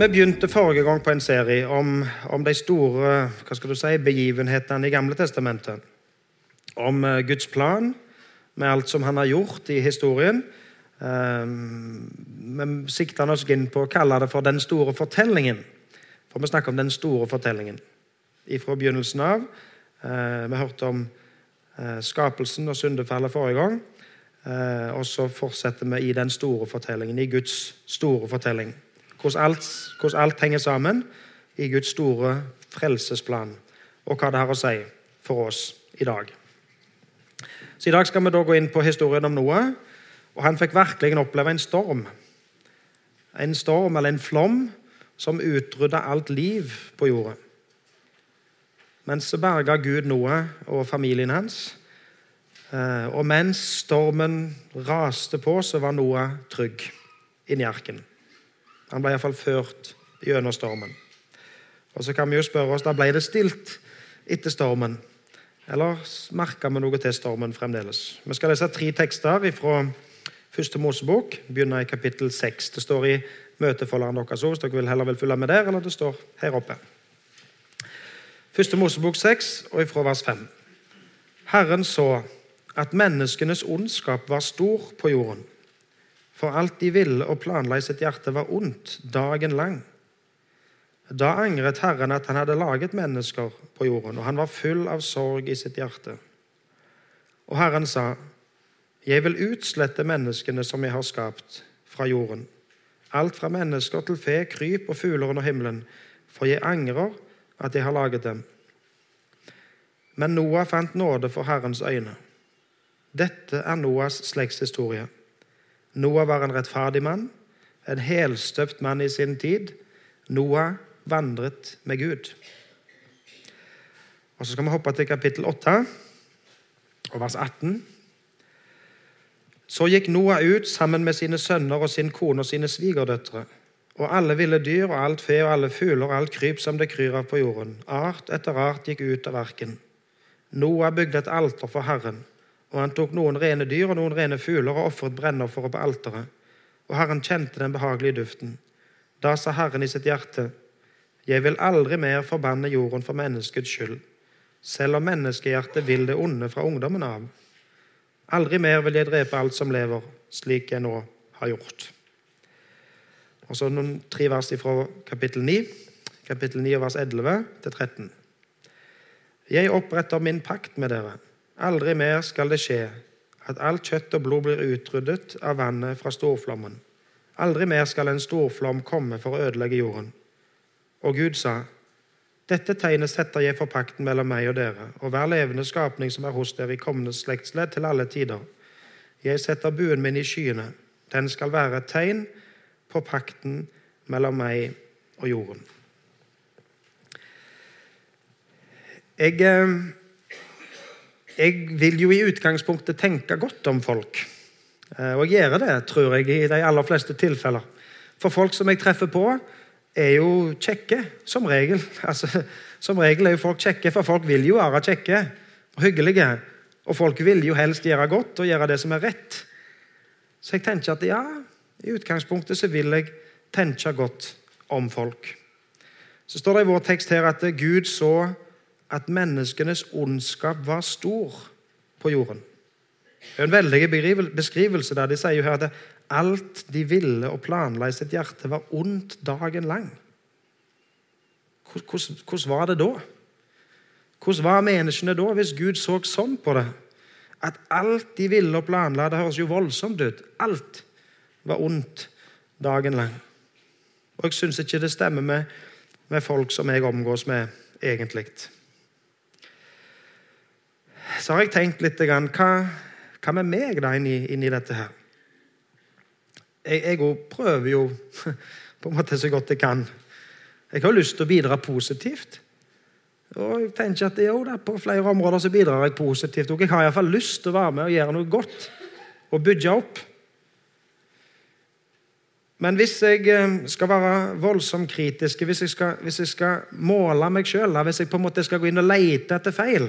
Vi begynte forrige gang på en serie om, om de store hva skal du si, begivenhetene i Gamle testamentet. Om eh, Guds plan med alt som han har gjort i historien. Vi sikta oss inn på å kalle det for den store fortellingen. For vi snakker om den store fortellingen fra begynnelsen av. Eh, vi hørte om eh, skapelsen og syndefallet forrige gang. Og så fortsetter vi i den store fortellingen, i Guds store fortelling. Hvordan alt, hvordan alt henger sammen i Guds store frelsesplan, og hva det har å si for oss i dag. Så I dag skal vi da gå inn på historien om Noah. og Han fikk virkelig oppleve en storm. En storm eller en flom som utrydda alt liv på jorda. Men så berga Gud Noah og familien hans. Eh, og mens stormen raste på, så var Noah trygg inni arken. Han ble iallfall ført gjennom stormen. Og Så kan vi jo spørre oss da ble det stilt etter stormen. Eller merka vi noe til stormen fremdeles? Vi skal lese tre tekster fra første Mosebok. Begynner i kapittel 6. Det står i møtefolderen deres hvis dere heller vil følge med der, eller det står her oppe. Første Mosebok 6, og ifra vers 5. Herren så at menneskenes ondskap var stor på jorden. For alt de ville og planla i sitt hjerte, var ondt dagen lang. Da angret Herren at han hadde laget mennesker på jorden, og han var full av sorg i sitt hjerte. Og Herren sa, Jeg vil utslette menneskene som jeg har skapt, fra jorden. Alt fra mennesker til fe, kryp og fugler under himmelen, for jeg angrer at jeg har laget dem. Men Noah fant nåde for Herrens øyne. Dette er Noahs slektshistorie. Noah var en rettferdig mann, en helstøpt mann i sin tid. Noah vandret med Gud. Og Så skal vi hoppe til kapittel 8 og vers 18. Så gikk Noah ut sammen med sine sønner og sin kone og sine svigerdøtre. Og alle ville dyr og alt fe og alle fugler og alt kryp som det kryr av på jorden. Art etter art gikk ut av arken. Noah bygde et alter for Herren, og han tok noen rene dyr og noen rene fugler og ofret brennofferet på alteret. Og Herren kjente den behagelige duften. Da sa Herren i sitt hjerte, jeg vil aldri mer forbanne jorden for menneskets skyld, selv om menneskehjertet vil det onde fra ungdommen av. Aldri mer vil jeg drepe alt som lever, slik jeg nå har gjort. Og så noen tre vers fra kapittel 9, kapittel 9 vers 11 til 13. Jeg oppretter min pakt med dere. Aldri mer skal det skje at alt kjøtt og blod blir utryddet av vannet fra storflommen. Aldri mer skal en storflom komme for å ødelegge jorden. Og Gud sa, dette tegnet setter jeg for pakten mellom meg og dere, og hver levende skapning som er hos dere i kommende slektsledd til alle tider. Jeg setter buen min i skyene. Den skal være et tegn på pakten mellom meg og jorden. Jeg, eh, jeg vil jo i utgangspunktet tenke godt om folk. Eh, og jeg gjør det, tror jeg, i de aller fleste tilfeller. For folk som jeg treffer på, er jo kjekke, som regel. Altså, som regel er jo folk kjekke, for folk vil jo være kjekke og hyggelige. Og folk vil jo helst gjøre godt og gjøre det som er rett. Så jeg tenker at ja, i utgangspunktet så vil jeg tenke godt om folk. Så står det i vår tekst her at Gud så at menneskenes ondskap var stor på jorden. Det er en veldig beskrivelse der. De sier jo her at alt de ville og planla i sitt hjerte, var ondt dagen lang. Hvordan var det da? Hvordan var menneskene da, hvis Gud så sånn på det? At alt de ville og planla Det høres jo voldsomt ut. Alt var ondt dagen lang. Og jeg syns ikke det stemmer med, med folk som jeg omgås med, egentlig. Så har jeg tenkt litt grann, hva, hva med meg da inni, inni dette her? Jeg òg prøver jo på en måte så godt jeg kan. Jeg har lyst til å bidra positivt. Og jeg tenker at jo, da, På flere områder så bidrar jeg positivt. Og jeg har iallfall lyst til å være med og gjøre noe godt og bygge opp. Men hvis jeg eh, skal være voldsomt kritisk, hvis jeg skal, hvis jeg skal måle meg sjøl, hvis jeg på en måte skal gå inn og lete etter feil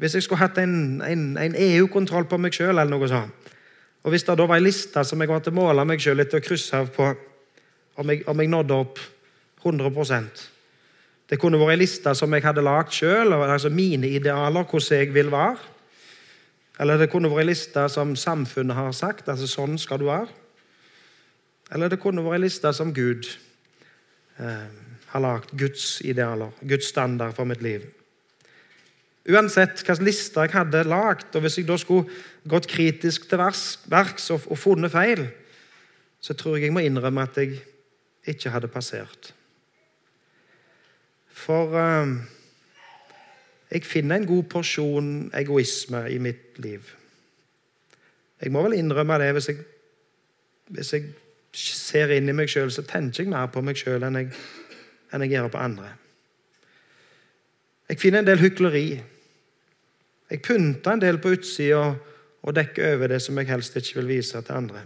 Hvis jeg skulle hatt en, en, en EU-kontroll på meg sjøl, eller noe sånt, og Hvis det da var ei liste som jeg måtte måle meg sjøl litt å krysse av på om jeg, om jeg nådde opp 100% Det kunne vært ei liste som jeg hadde lagd sjøl, altså mine idealer, hvordan jeg vil være. Eller det kunne vært ei liste som samfunnet har sagt, altså sånn skal du være. Eller det kunne vært ei liste som Gud eh, har lagd, Guds idealer, Guds standard for mitt liv. Uansett hvilken liste jeg hadde lagd, og hvis jeg da skulle gått kritisk til verks og, og funnet feil, så tror jeg jeg må innrømme at jeg ikke hadde passert. For uh, jeg finner en god porsjon egoisme i mitt liv. Jeg må vel innrømme det. Hvis jeg, hvis jeg ser inn i meg sjøl, så tenker jeg mer på meg sjøl enn, enn, jeg gjør på andre. Jeg finner en del hykleri. Jeg pynter en del på utsida og dekker over det som jeg helst ikke vil vise til andre.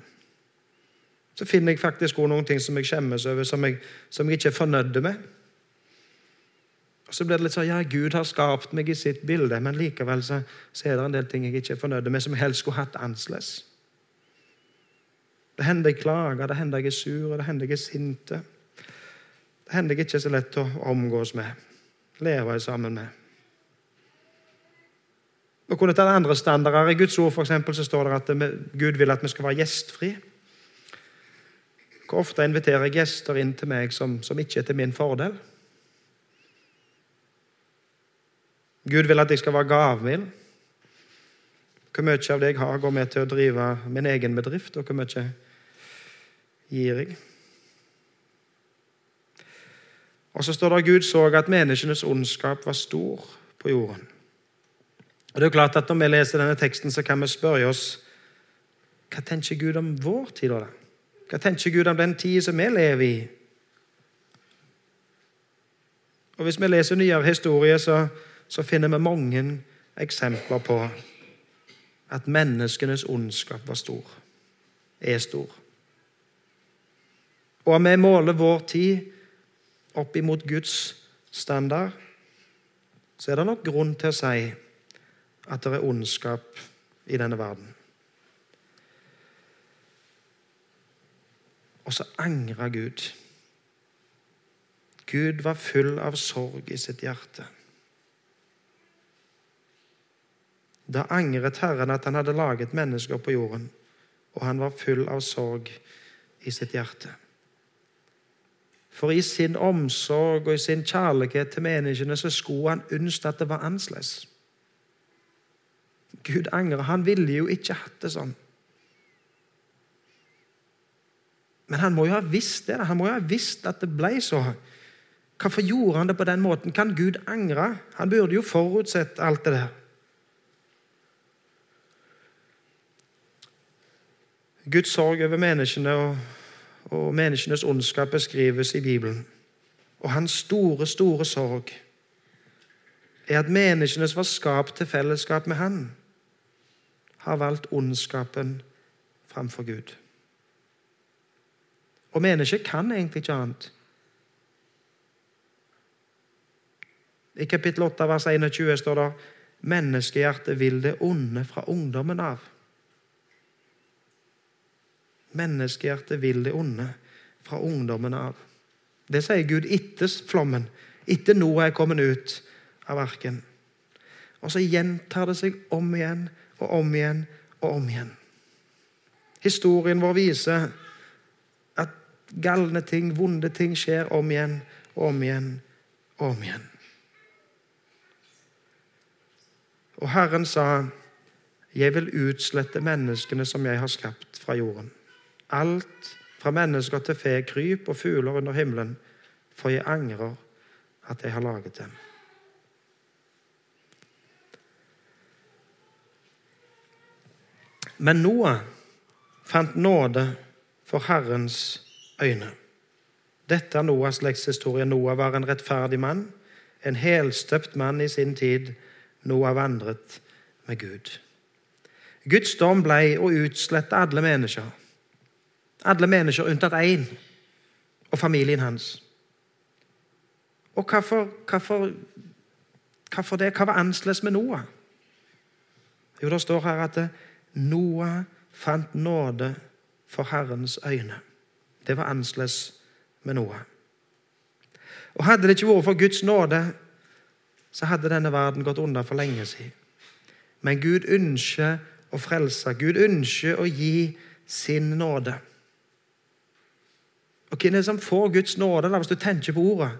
Så finner jeg faktisk også noen ting som jeg skjemmes over, som jeg, som jeg ikke er fornøyd med. Og Så blir det litt sånn ja, Gud har skapt meg i sitt bilde, men likevel så, så er det en del ting jeg ikke er fornøyd med, som jeg helst skulle hatt annerledes. Det hender jeg klager, det hender jeg er sur, det hender jeg er sinte. Det hender jeg ikke er så lett å omgås med, leve sammen med. Og kunne tatt andre standarder. I Guds ord for eksempel, så står det at Gud vil at vi skal være gjestfri. Hvor ofte inviterer jeg gjester inn til meg som, som ikke er til min fordel? Gud vil at jeg skal være gavmild. Hvor mye av det jeg har, går med til å drive min egen bedrift, og hvor mye gir jeg? Og så står det at Gud så at menneskenes ondskap var stor på jorden. Og det er jo klart at Når vi leser denne teksten, så kan vi spørre oss hva tenker Gud om vår tid? da? Hva tenker Gud om den tid som vi lever i? Og Hvis vi leser nyere historie, så, så finner vi mange eksempler på at menneskenes ondskap var stor, er stor. Og om vi måler vår tid opp imot Guds standard, så er det nok grunn til å si at det er ondskap i denne verden. Og så angra Gud. Gud var full av sorg i sitt hjerte. Da angret Herren at han hadde laget mennesker på jorden, og han var full av sorg i sitt hjerte. For i sin omsorg og i sin kjærlighet til menneskene så skulle han ønske at det var annerledes. Gud angrer. Han ville jo ikke hatt det sånn. Men han må jo ha visst det. Han må jo ha visst at det ble så. Hvorfor gjorde han det på den måten? Kan Gud angre? Han burde jo forutsett alt det der. Guds sorg over menneskene og, og menneskenes ondskap beskrives i Bibelen. Og hans store, store sorg er at menneskene som var skapt til fellesskap med Han, har valgt ondskapen framfor Gud. Og mennesket kan egentlig ikke annet. I kapittel 8, vers 21 står det menneskehjertet vil det onde fra ungdommen av. Menneskehjertet vil det onde fra ungdommen av. Det sier Gud etter flommen, etter Noah er kommet ut av arken. Og så gjentar det seg om igjen og om igjen og om igjen. Historien vår viser at galne ting, vonde ting, skjer om igjen og om igjen og om igjen. Og Herren sa, 'Jeg vil utslette menneskene som jeg har skapt fra jorden.' Alt fra mennesker til fe, kryp og fugler under himmelen, for jeg angrer at jeg har laget dem. Men Noah fant nåde for Herrens øyne. Dette er Noahs slektshistorie. Noah var en rettferdig mann, en helstøpt mann i sin tid. Noah vandret med Gud. Guds dom ble å utslette alle mennesker. Alle mennesker unntatt én, og familien hans. Og hvorfor, hvorfor, hvorfor det? Hva var annerledes med Noah? Jo, det står her at Noah fant nåde for Herrens øyne. Det var annerledes med Noah. Og Hadde det ikke vært for Guds nåde, så hadde denne verden gått unna for lenge siden. Men Gud ønsker å frelse. Gud ønsker å gi sin nåde. Og Hvem er det som får Guds nåde, da, hvis du tenker på ordet?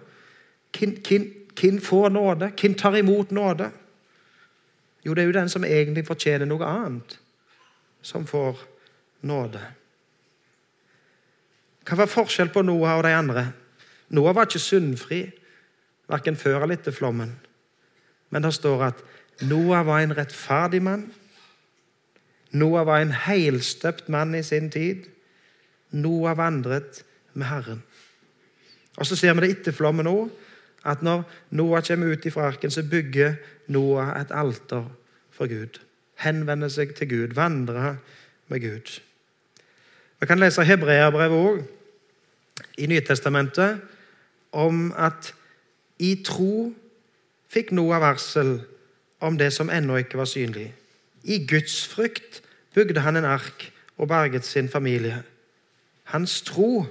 Hvem, får nåde? Hvem tar imot nåde? Jo, det er jo den som egentlig fortjener noe annet, som får nåde. Hva var forskjell på Noah og de andre? Noah var ikke syndfri, verken før eller etter flommen. Men det står at Noah var en rettferdig mann. Noah var en helstøpt mann i sin tid. Noah vandret med Herren. Og Så ser vi det etter flommen òg, at når Noah kommer ut fra arken, så bygger Noah et alter for Gud. Henvender seg til Gud, vandrer med Gud. Vi kan lese Hebreabrevet òg, i Nytestamentet, om at i tro fikk Noah varsel om det som ennå ikke var synlig. I Guds frykt bygde han en ark og berget sin familie. Hans tro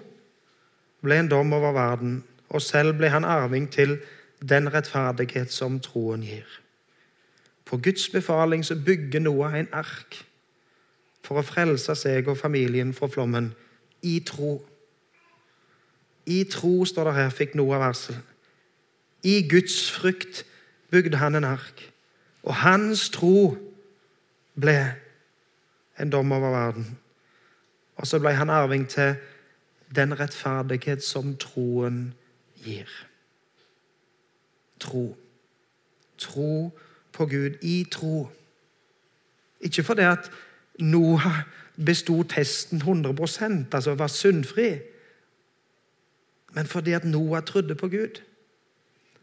ble en dom over verden, og selv ble han arving til den rettferdighet som troen gir. På Guds befaling så bygger Noah en ark for å frelse seg og familien fra flommen i tro. I tro, står det her, fikk Noah varsel. I Guds frykt bygde han en ark, og hans tro ble en dom over verden. Og så ble han arving til den rettferdighet som troen gir. Tro. Tro på Gud i tro. Ikke fordi at Noah besto testen 100% altså var syndfri, men fordi at Noah trodde på Gud.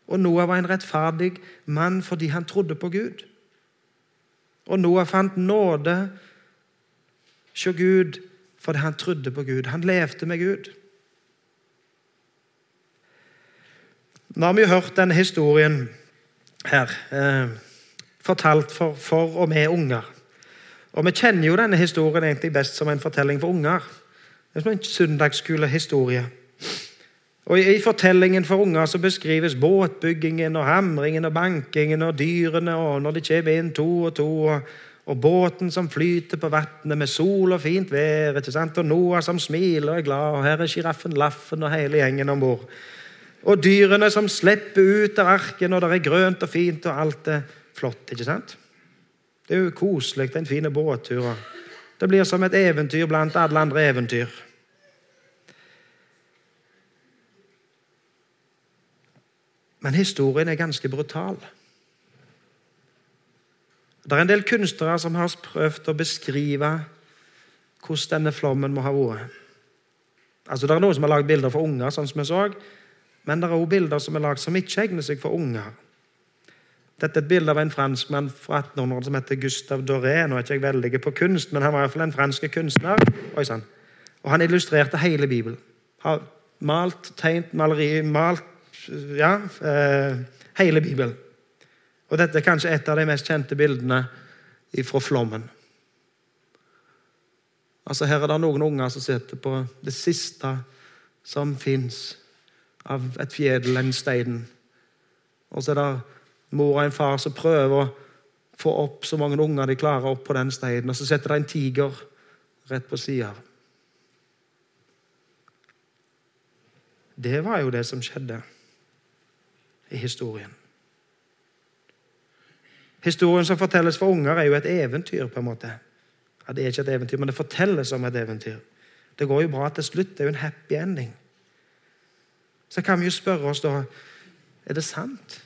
Og Noah var en rettferdig mann fordi han trodde på Gud. Og Noah fant nåde hos Gud fordi han trodde på Gud. Han levde med Gud. Nå har vi jo hørt denne historien her, eh, fortalt for, for, og med unger. Og Vi kjenner jo denne historien egentlig best som en fortelling for unger. Det er som en søndagsskolehistorie. Og I, fortellingen for unger så beskrives båtbyggingen og hamringen og bankingen og dyrene og når de kommer inn to og to. og og båten som flyter på vannet med sol og fint vær, ikke sant? og Noah som smiler og er glad, og her er sjiraffen Laffen og hele gjengen om bord. Og dyrene som slipper ut av arken, og det er grønt og fint, og alt er flott. ikke sant? Det er jo koselig, en fin båttur. Det blir som et eventyr blant alle andre eventyr. Men historien er ganske brutal. Det er en del kunstnere som har prøvd å beskrive hvordan denne flommen må ha vært. Altså, Det er noen som har lagd bilder for unger, sånn som vi så, men det er også bilder som er lagd som ikke egner seg for unger. Dette er et bilde av en franskmann fra 1800 som heter Gustave Doré. Nå er ikke jeg veldig på kunst, men han var i hvert fall en fransk kunstner. Oi, sånn. Og han illustrerte hele Bibelen. Har malt, tegnet, maleri Malt Ja, eh, hele Bibelen. Og Dette er kanskje et av de mest kjente bildene fra flommen. Altså Her er det noen unger som sitter på det siste som fins av et fjedel, en stein. Og så er det mor og en far som prøver å få opp så mange unger de klarer opp på den steinen. Og så setter de en tiger rett på sida. Det var jo det som skjedde i historien. Historien som fortelles for unger, er jo et eventyr. på en måte. Ja, det er ikke et eventyr, men det fortelles om et eventyr. Det går jo bra til slutt. Det er jo en happy ending. Så kan vi jo spørre oss da er det sant.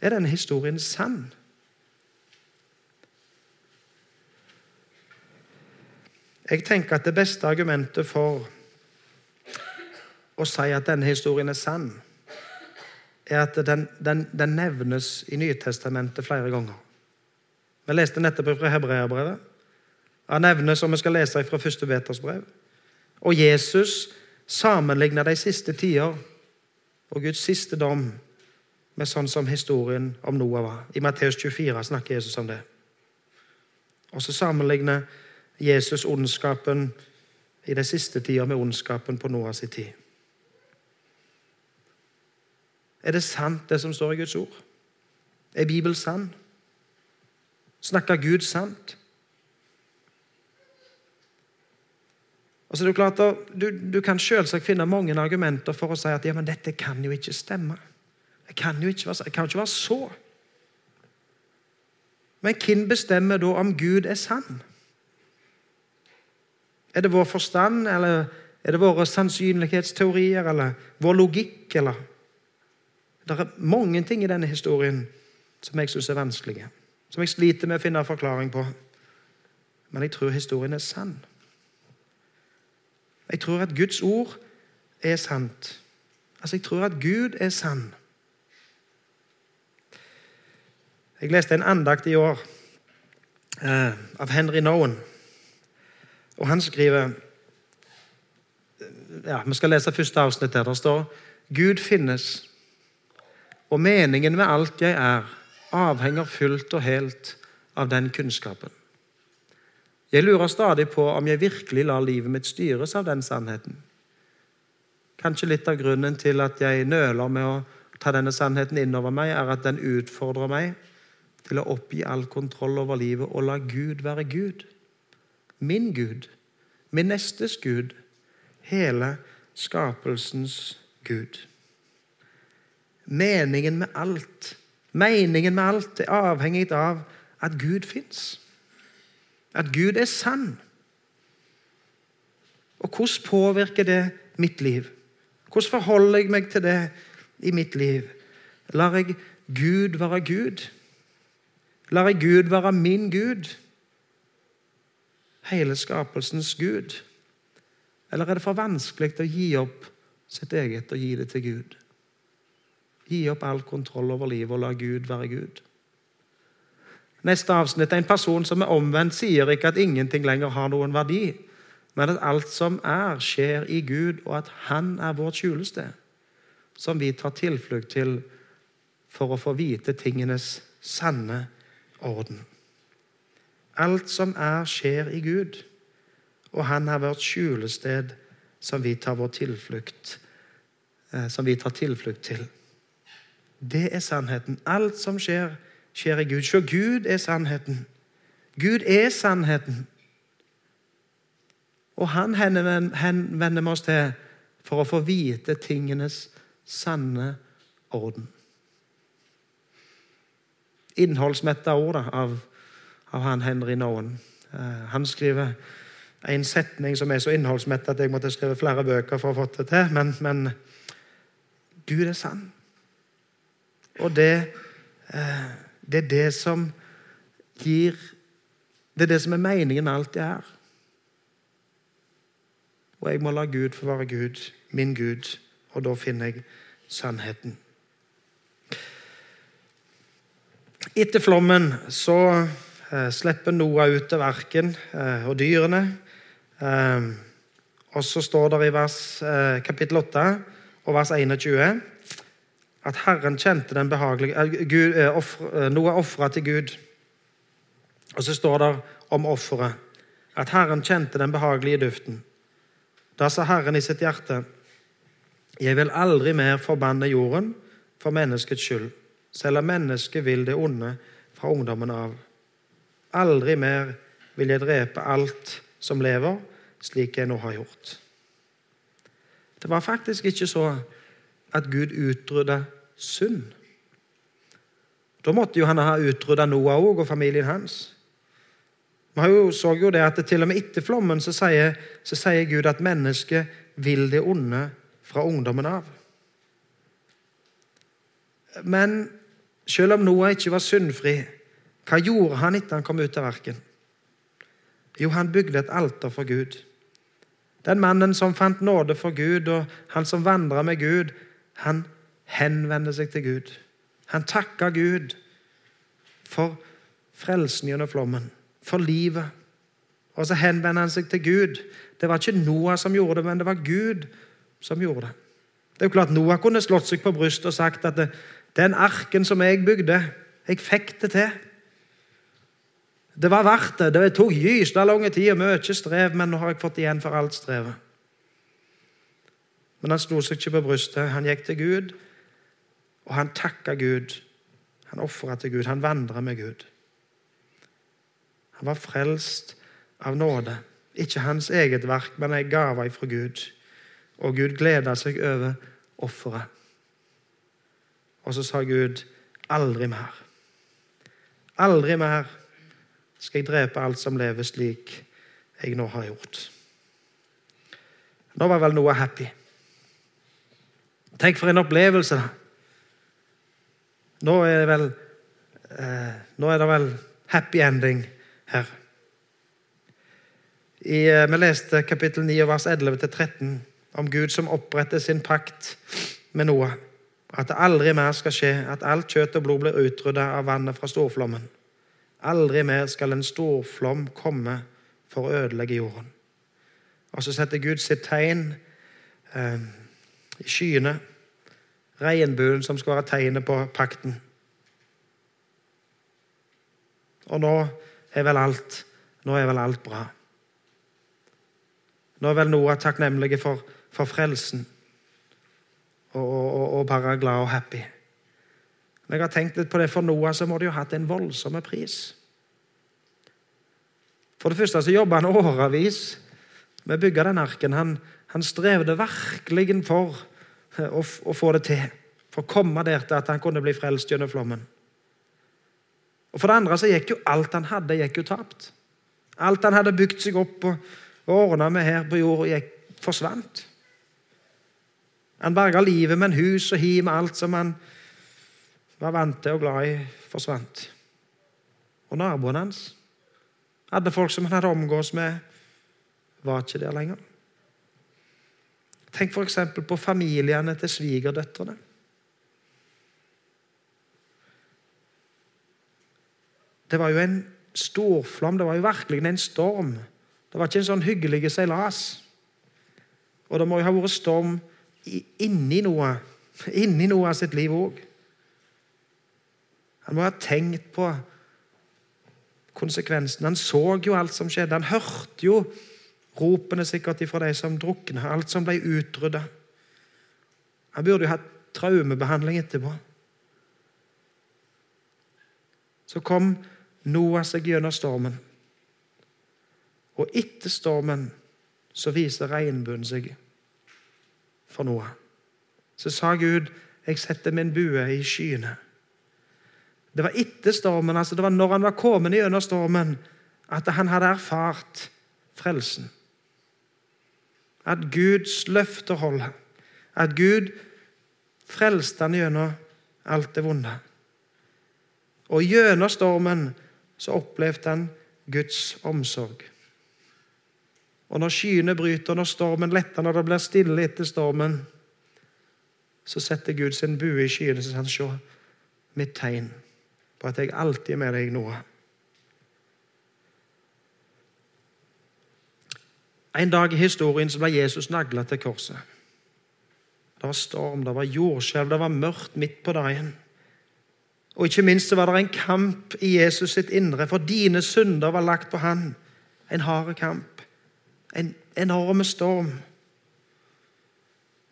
Er denne historien sann? Jeg tenker at det beste argumentet for å si at denne historien er sann, er at den, den, den nevnes i Nytestamentet flere ganger. Vi leste nettopp fra Hebreabrevet. Han nevnes, som vi skal lese fra første Peters brev. Og Jesus sammenligner de siste tider og Guds siste dom med sånn som historien om Noah var. I Matteus 24 snakker Jesus om det. Og så sammenligner Jesus ondskapen i de siste tider med ondskapen på Noahs tid. Er det sant, det som står i Guds ord? Er Bibelen sann? Snakker Gud sant? Og det er klart, Du, du kan selvsagt finne mange argumenter for å si at ja, men dette kan jo ikke stemme. Det kan jo ikke være, kan ikke være så. Men hvem bestemmer da om Gud er sann? Er det vår forstand, eller er det våre sannsynlighetsteorier, eller vår logikk, eller Det er mange ting i denne historien som jeg syns er vanskelige, som jeg sliter med å finne en forklaring på. Men jeg tror historien er sann. Jeg tror at Guds ord er sant. Altså, jeg tror at Gud er sann. Jeg leste en andakt i år eh, av Henry Nowen. Og han skriver ja, Vi skal lese første avsnitt der. Det står Gud finnes, og meningen med alt jeg er, avhenger fullt og helt av den kunnskapen. Jeg lurer stadig på om jeg virkelig lar livet mitt styres av den sannheten. Kanskje litt av grunnen til at jeg nøler med å ta denne sannheten inn over meg, er at den utfordrer meg til å oppgi all kontroll over livet og la Gud være Gud. Min Gud, min nestes Gud, hele skapelsens Gud. Meningen med alt Meningen med alt er avhengig av at Gud fins. At Gud er sann. Og hvordan påvirker det mitt liv? Hvordan forholder jeg meg til det i mitt liv? Lar jeg Gud være Gud? Lar jeg Gud være min Gud? Hele skapelsens Gud? Eller er det for vanskelig å gi opp sitt eget og gi det til Gud? Gi opp all kontroll over livet og la Gud være Gud. Neste avsnitt. En person som er omvendt, sier ikke at ingenting lenger har noen verdi, men at alt som er, skjer i Gud, og at Han er vårt skjulested, som vi tar tilflukt til for å få vite tingenes sanne orden. Alt som er, skjer i Gud, og Han er vårt skjulested som vi tar vår tilflukt eh, som vi tar tilflukt til. Det er sannheten. Alt som skjer, skjer i Gud. Se, Gud er sannheten. Gud er sannheten. Og han henvender vi oss til for å få vite tingenes sanne orden innholdsmetta ord av, av, han Henry Noen. Uh, han skriver en setning som er så innholdsmett at jeg måtte skrive flere bøker for å få det til. Men, men Gud er sann. Og det, uh, det er det som gir Det er det som er meningen med alt det her. Og jeg må la Gud få være Gud, min Gud, og da finner jeg sannheten. Etter flommen så eh, slipper Noah ut til verken eh, og dyrene. Eh, og så står det i vers, eh, kapittel 8 og vers 21 at Herren kjente den behagelige eh, Gud, offre, Noah ofra til Gud. Og så står det om offeret at Herren kjente den behagelige duften. Da sa Herren i sitt hjerte, jeg vil aldri mer forbanne jorden for menneskets skyld selv om mennesket vil det onde fra ungdommen av. Aldri mer vil jeg drepe alt som lever, slik jeg nå har gjort. Det var faktisk ikke så at Gud utrydda synd. Da måtte jo han ha utrydda Noah òg og familien hans. Vi så jo det at Til og med etter flommen så sier, så sier Gud at mennesket vil det onde fra ungdommen av. Men selv om Noah ikke var syndfri, hva gjorde han etter han kom ut av arken? Jo, han bygde et alter for Gud. Den mannen som fant nåde for Gud, og han som vandra med Gud, han henvender seg til Gud. Han takker Gud for frelsen gjennom flommen, for livet. Og så henvender han seg til Gud. Det var ikke Noah som gjorde det, men det var Gud som gjorde det. Det er jo klart Noah kunne slått seg på brystet og sagt at det, den arken som jeg bygde, jeg fikk det til. Det var verdt det. Det tok gysla lang tid og mye strev, men nå har jeg fått igjen for alt strevet. Men han slo seg ikke på brystet. Han gikk til Gud, Og han takka Gud. Han ofra til Gud. Han vandra med Gud. Han var frelst av nåde. Ikke hans eget verk, men ei gave fra Gud. Og Gud gleda seg over offeret. Og så sa Gud, aldri mer. Aldri mer skal jeg drepe alt som lever slik jeg nå har gjort. Nå var vel Noah happy. Tenk for en opplevelse. Nå er det vel eh, Nå er det vel happy ending her. I, eh, vi leste kapittel 9, vers 11-13 om Gud som oppretter sin pakt med Noah. At det aldri mer skal skje at alt kjøtt og blod blir utrydda av vannet fra storflommen. Aldri mer skal en storflom komme for å ødelegge jorden. Og så setter Gud sitt tegn eh, i skyene, regnbuen som skal være tegnet på pakten. Og nå er vel alt, nå er vel alt bra. Nå er vel Noah takknemlige for, for frelsen og, og, og, bare glad og happy. Når jeg har tenkt litt på det for Noah, så må det jo ha hatt en voldsom pris. For det første så jobba han årevis med å bygge den arken. Han, han strevde virkelig for å, å, få det til. For å komme der til at han kunne bli frelst gjennom flommen. Og For det andre så gikk jo alt han hadde, gikk jo tapt. Alt han hadde bygd seg opp og, og ordna med her på jorda, gikk, forsvant. Han berga livet med en hus og hi med alt som han var vant til og glad i, forsvant. Og naboen hans hadde folk som han hadde omgås med, var ikke der lenger. Tenk f.eks. på familiene til svigerdøtrene. Det var jo en storflom, det var jo virkelig en storm. Det var ikke en sånn hyggelig seilas. Og det må jo ha vært storm inni noe, inni noe av sitt liv òg. Han må ha tenkt på konsekvensen. Han så jo alt som skjedde. Han hørte jo ropene sikkert ifra de som drukna, alt som ble utrydda. Han burde jo hatt traumebehandling etterpå. Så kom Noah seg gjennom stormen. Og etter stormen så viser regnbuen seg for Noah. Så sa Gud, 'Jeg setter min bue i skyene'. Det var etter stormen, altså det var når han var kommet gjennom stormen, at han hadde erfart frelsen. At Guds løfter holder. At Gud frelste han gjennom alt det vonde. Og gjennom stormen så opplevde han Guds omsorg. Og når skyene bryter, når stormen letter, når det blir stille etter stormen, så setter Gud sin bue i skyene sier han, se mitt tegn på at jeg alltid er med deg, Noah. En dag i historien så ble Jesus nagla til korset. Det var storm, det var jordskjelv, det var mørkt midt på dagen. Og ikke minst så var det en kamp i Jesus sitt indre, for dine synder var lagt på han. En hard kamp. En enorm storm.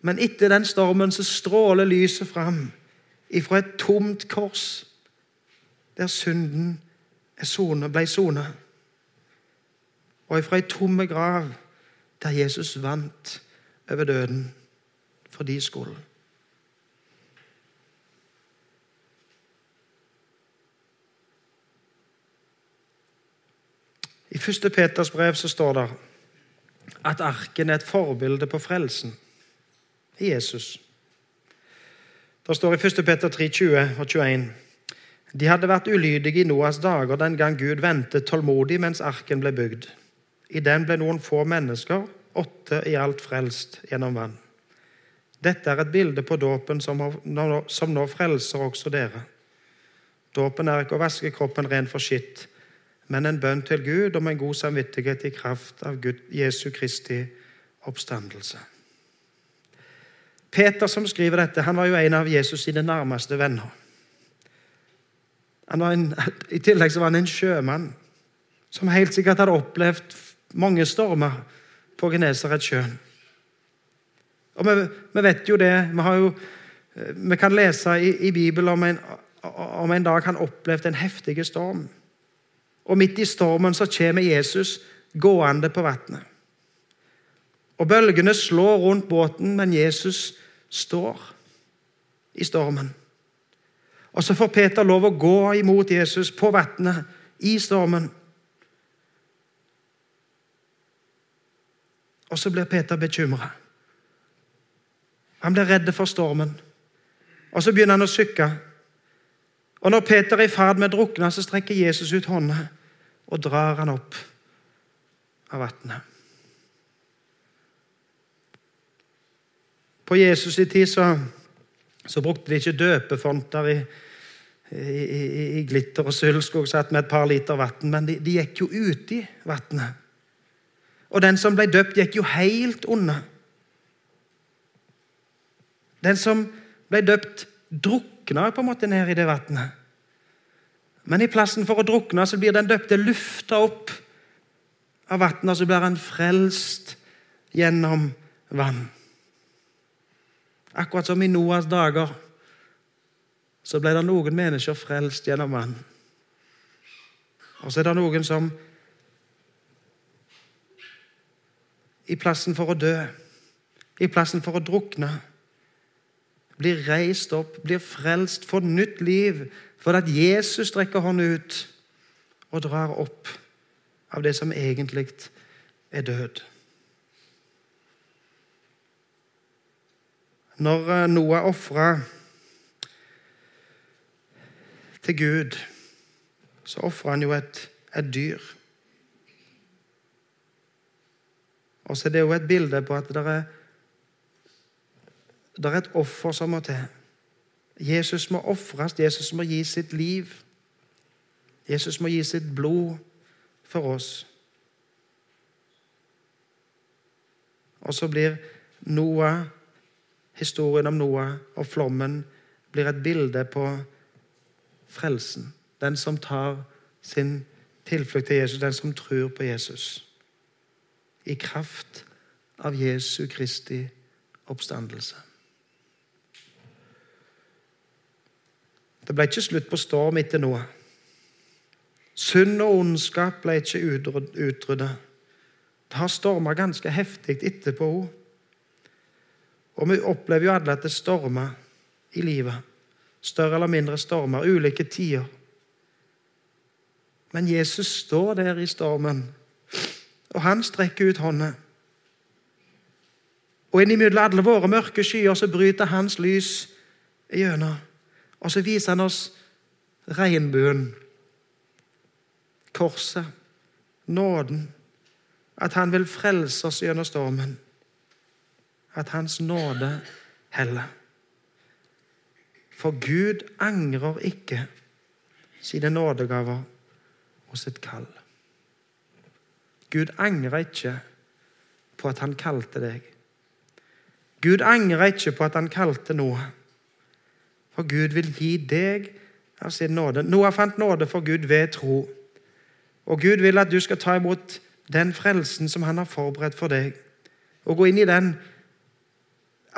Men etter den stormen så stråler lyset fram ifra et tomt kors der synden ble sona. Og ifra ei tomme grav der Jesus vant over døden for de skyld. I 1. Peters brev så står det at arken er et forbilde på frelsen i Jesus. Det står i 1. Peter 3, 20 og 21 de hadde vært ulydige i Noas dager den gang Gud ventet tålmodig mens arken ble bygd. I den ble noen få mennesker, åtte i alt, frelst gjennom vann. Dette er et bilde på dåpen som, som nå frelser også dere. Dåpen er ikke å vaske kroppen ren for skitt, men en bønn til Gud om en god samvittighet i kraft av Gud, Jesu Kristi oppstandelse. Peter som skriver dette, han var jo en av Jesus sine nærmeste venner. En, I tillegg så var han en sjømann som helt sikkert hadde opplevd mange stormer på Genesaretsjøen. Og vi, vi, vet jo det. Vi jo Vi kan lese i, i Bibelen om en, om en dag han opplevde en heftig storm. Og midt i stormen så kommer Jesus gående på vannet. Og Bølgene slår rundt båten, men Jesus står i stormen. Og Så får Peter lov å gå imot Jesus på vannet i stormen. Og så blir Peter bekymra. Han blir redd for stormen. Og så begynner han å sykke. Og når Peter er i ferd med å drukne, så strekker Jesus ut hånda og drar han opp av vannet. På Jesus' i tid så, så, brukte de ikke døpefonter i, i, i, i glitter og sølvskog satt med et par liter vann, men de, de gikk jo uti vannet. Og den som ble døpt, gikk jo helt unna. Den som ble døpt, drukna på en måte ned i det vannet. Men i plassen for å drukne så blir den døpte lufta opp av vannet, og så blir han frelst gjennom vann. Akkurat som i Noas dager så ble det noen mennesker frelst gjennom vann. Og så er det noen som i plassen for å dø, i plassen for å drukne, blir reist opp, blir frelst, får nytt liv, fordi at Jesus strekker hånden ut og drar opp av det som egentlig er død. Når eh, Noah ofra til Gud, så ofra han jo et, et dyr. Og så er det jo et bilde på at det er, er et offer som må til. Jesus må ofres, Jesus må gi sitt liv. Jesus må gi sitt blod for oss. Og så blir Noah, historien om Noah og flommen blir et bilde på frelsen. Den som tar sin tilflukt til Jesus, den som tror på Jesus i kraft av Jesu Kristi oppstandelse. Det ble ikke slutt på storm etter noe. Synd og ondskap ble ikke utryddet. Det har storma ganske heftig etterpå òg. Og vi opplever jo alle at det stormer i livet. Større eller mindre stormer, ulike tider. Men Jesus står der i stormen og han strekker ut hånda. Og innimellom alle våre mørke skyer så bryter hans lys gjennom. Og så viser han oss regnbuen, korset, nåden. At han vil frelse oss gjennom stormen. At hans nåde heller. For Gud angrer ikke sine nådegaver og sitt kall. Gud angrer ikke på at han kalte deg. Gud angrer ikke på at han kalte Noah. For Gud vil gi deg av sin nåde. Noah fant nåde for Gud ved tro. Og Gud vil at du skal ta imot den frelsen som han har forberedt for deg. Og gå inn i den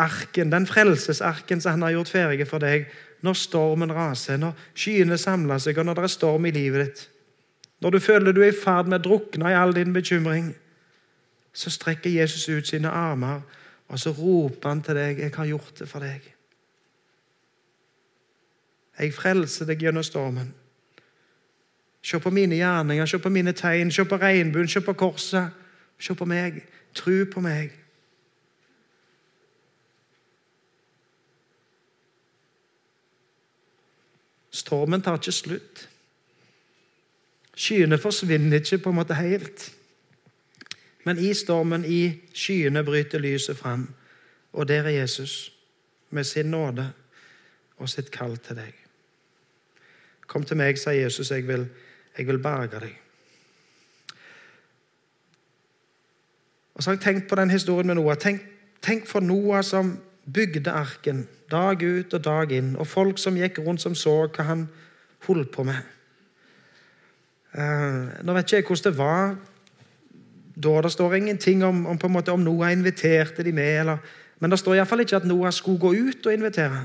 arken, den frelsesarken som han har gjort ferdig for deg når stormen raser, når skyene samler seg, og når det er storm i livet ditt. Når du føler du er i ferd med å drukne i all din bekymring, så strekker Jesus ut sine armer, og så roper han til deg, 'Jeg har gjort det for deg'. Jeg frelser deg gjennom stormen. Se på mine gjerninger, se på mine tegn, se på regnbuen, se på korset. Se på meg. Tro på meg. Stormen tar ikke slutt. Skyene forsvinner ikke på en måte helt. Men i stormen, i skyene, bryter lyset fram. Og der er Jesus med sin nåde og sitt kall til deg. Kom til meg, sa Jesus, jeg vil, jeg vil berge deg. Og så har jeg tenkt på den historien med Noah. Tenk, tenk for Noah som bygde arken dag ut og dag inn, og folk som gikk rundt som så hva han holdt på med. Uh, nå vet ikke jeg hvordan det var da. Det står ingenting om, om, om Noah inviterte de med. Eller, men det står iallfall ikke at Noah skulle gå ut og invitere.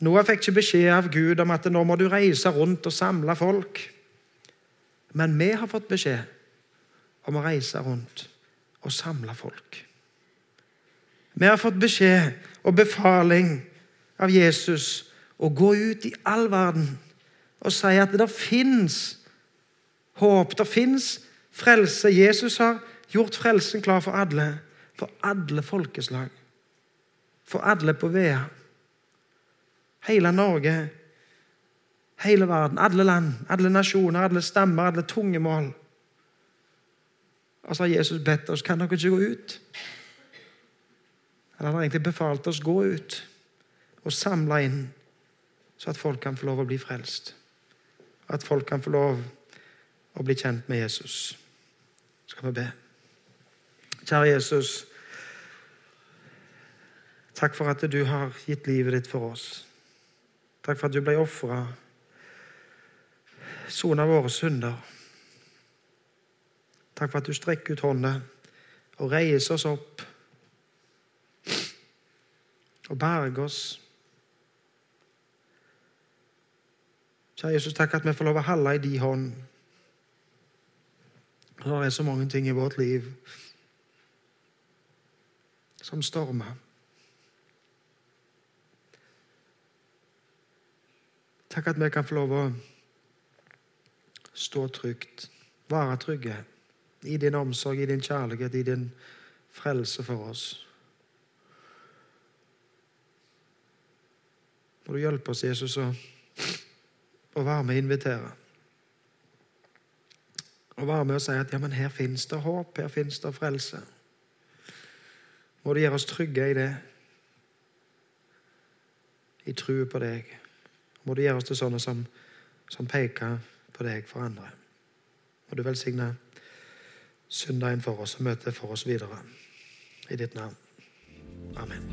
Noah fikk ikke beskjed av Gud om at nå må du reise rundt og samle folk. Men vi har fått beskjed om å reise rundt og samle folk. Vi har fått beskjed og befaling av Jesus å gå ut i all verden og si at det fins håp, det fins frelse. Jesus har gjort frelsen klar for alle, for alle folkeslag, for alle på Vea. Hele Norge, hele verden, alle land, alle nasjoner, alle stammer, alle tungemål. Og så har Jesus bedt oss kan dere ikke gå ut. Han har egentlig befalt oss gå ut og samle inn, så at folk kan få lov å bli frelst. At folk kan få lov å bli kjent med Jesus. Skal vi be. Kjære Jesus. Takk for at du har gitt livet ditt for oss. Takk for at du ble ofra. Sona våre synder. Takk for at du strekker ut hånda og reiser oss opp og berger oss. Kjære Jesus, takk at vi får lov å holde i din hånd. Det er så mange ting i vårt liv som stormer. Takk at vi kan få lov å stå trygt, være trygge i din omsorg, i din kjærlighet, i din frelse for oss. Må du hjelpe oss, Jesus, å, være med og invitere. Og være med og si at ja, men her fins det håp, her fins det frelse. Må du gjøre oss trygge i det, i trua på deg. Må du gjøre oss til sånne som, som peker på deg for andre. Må du velsigne søndagen for oss og møtet for oss videre. I ditt navn. Amen.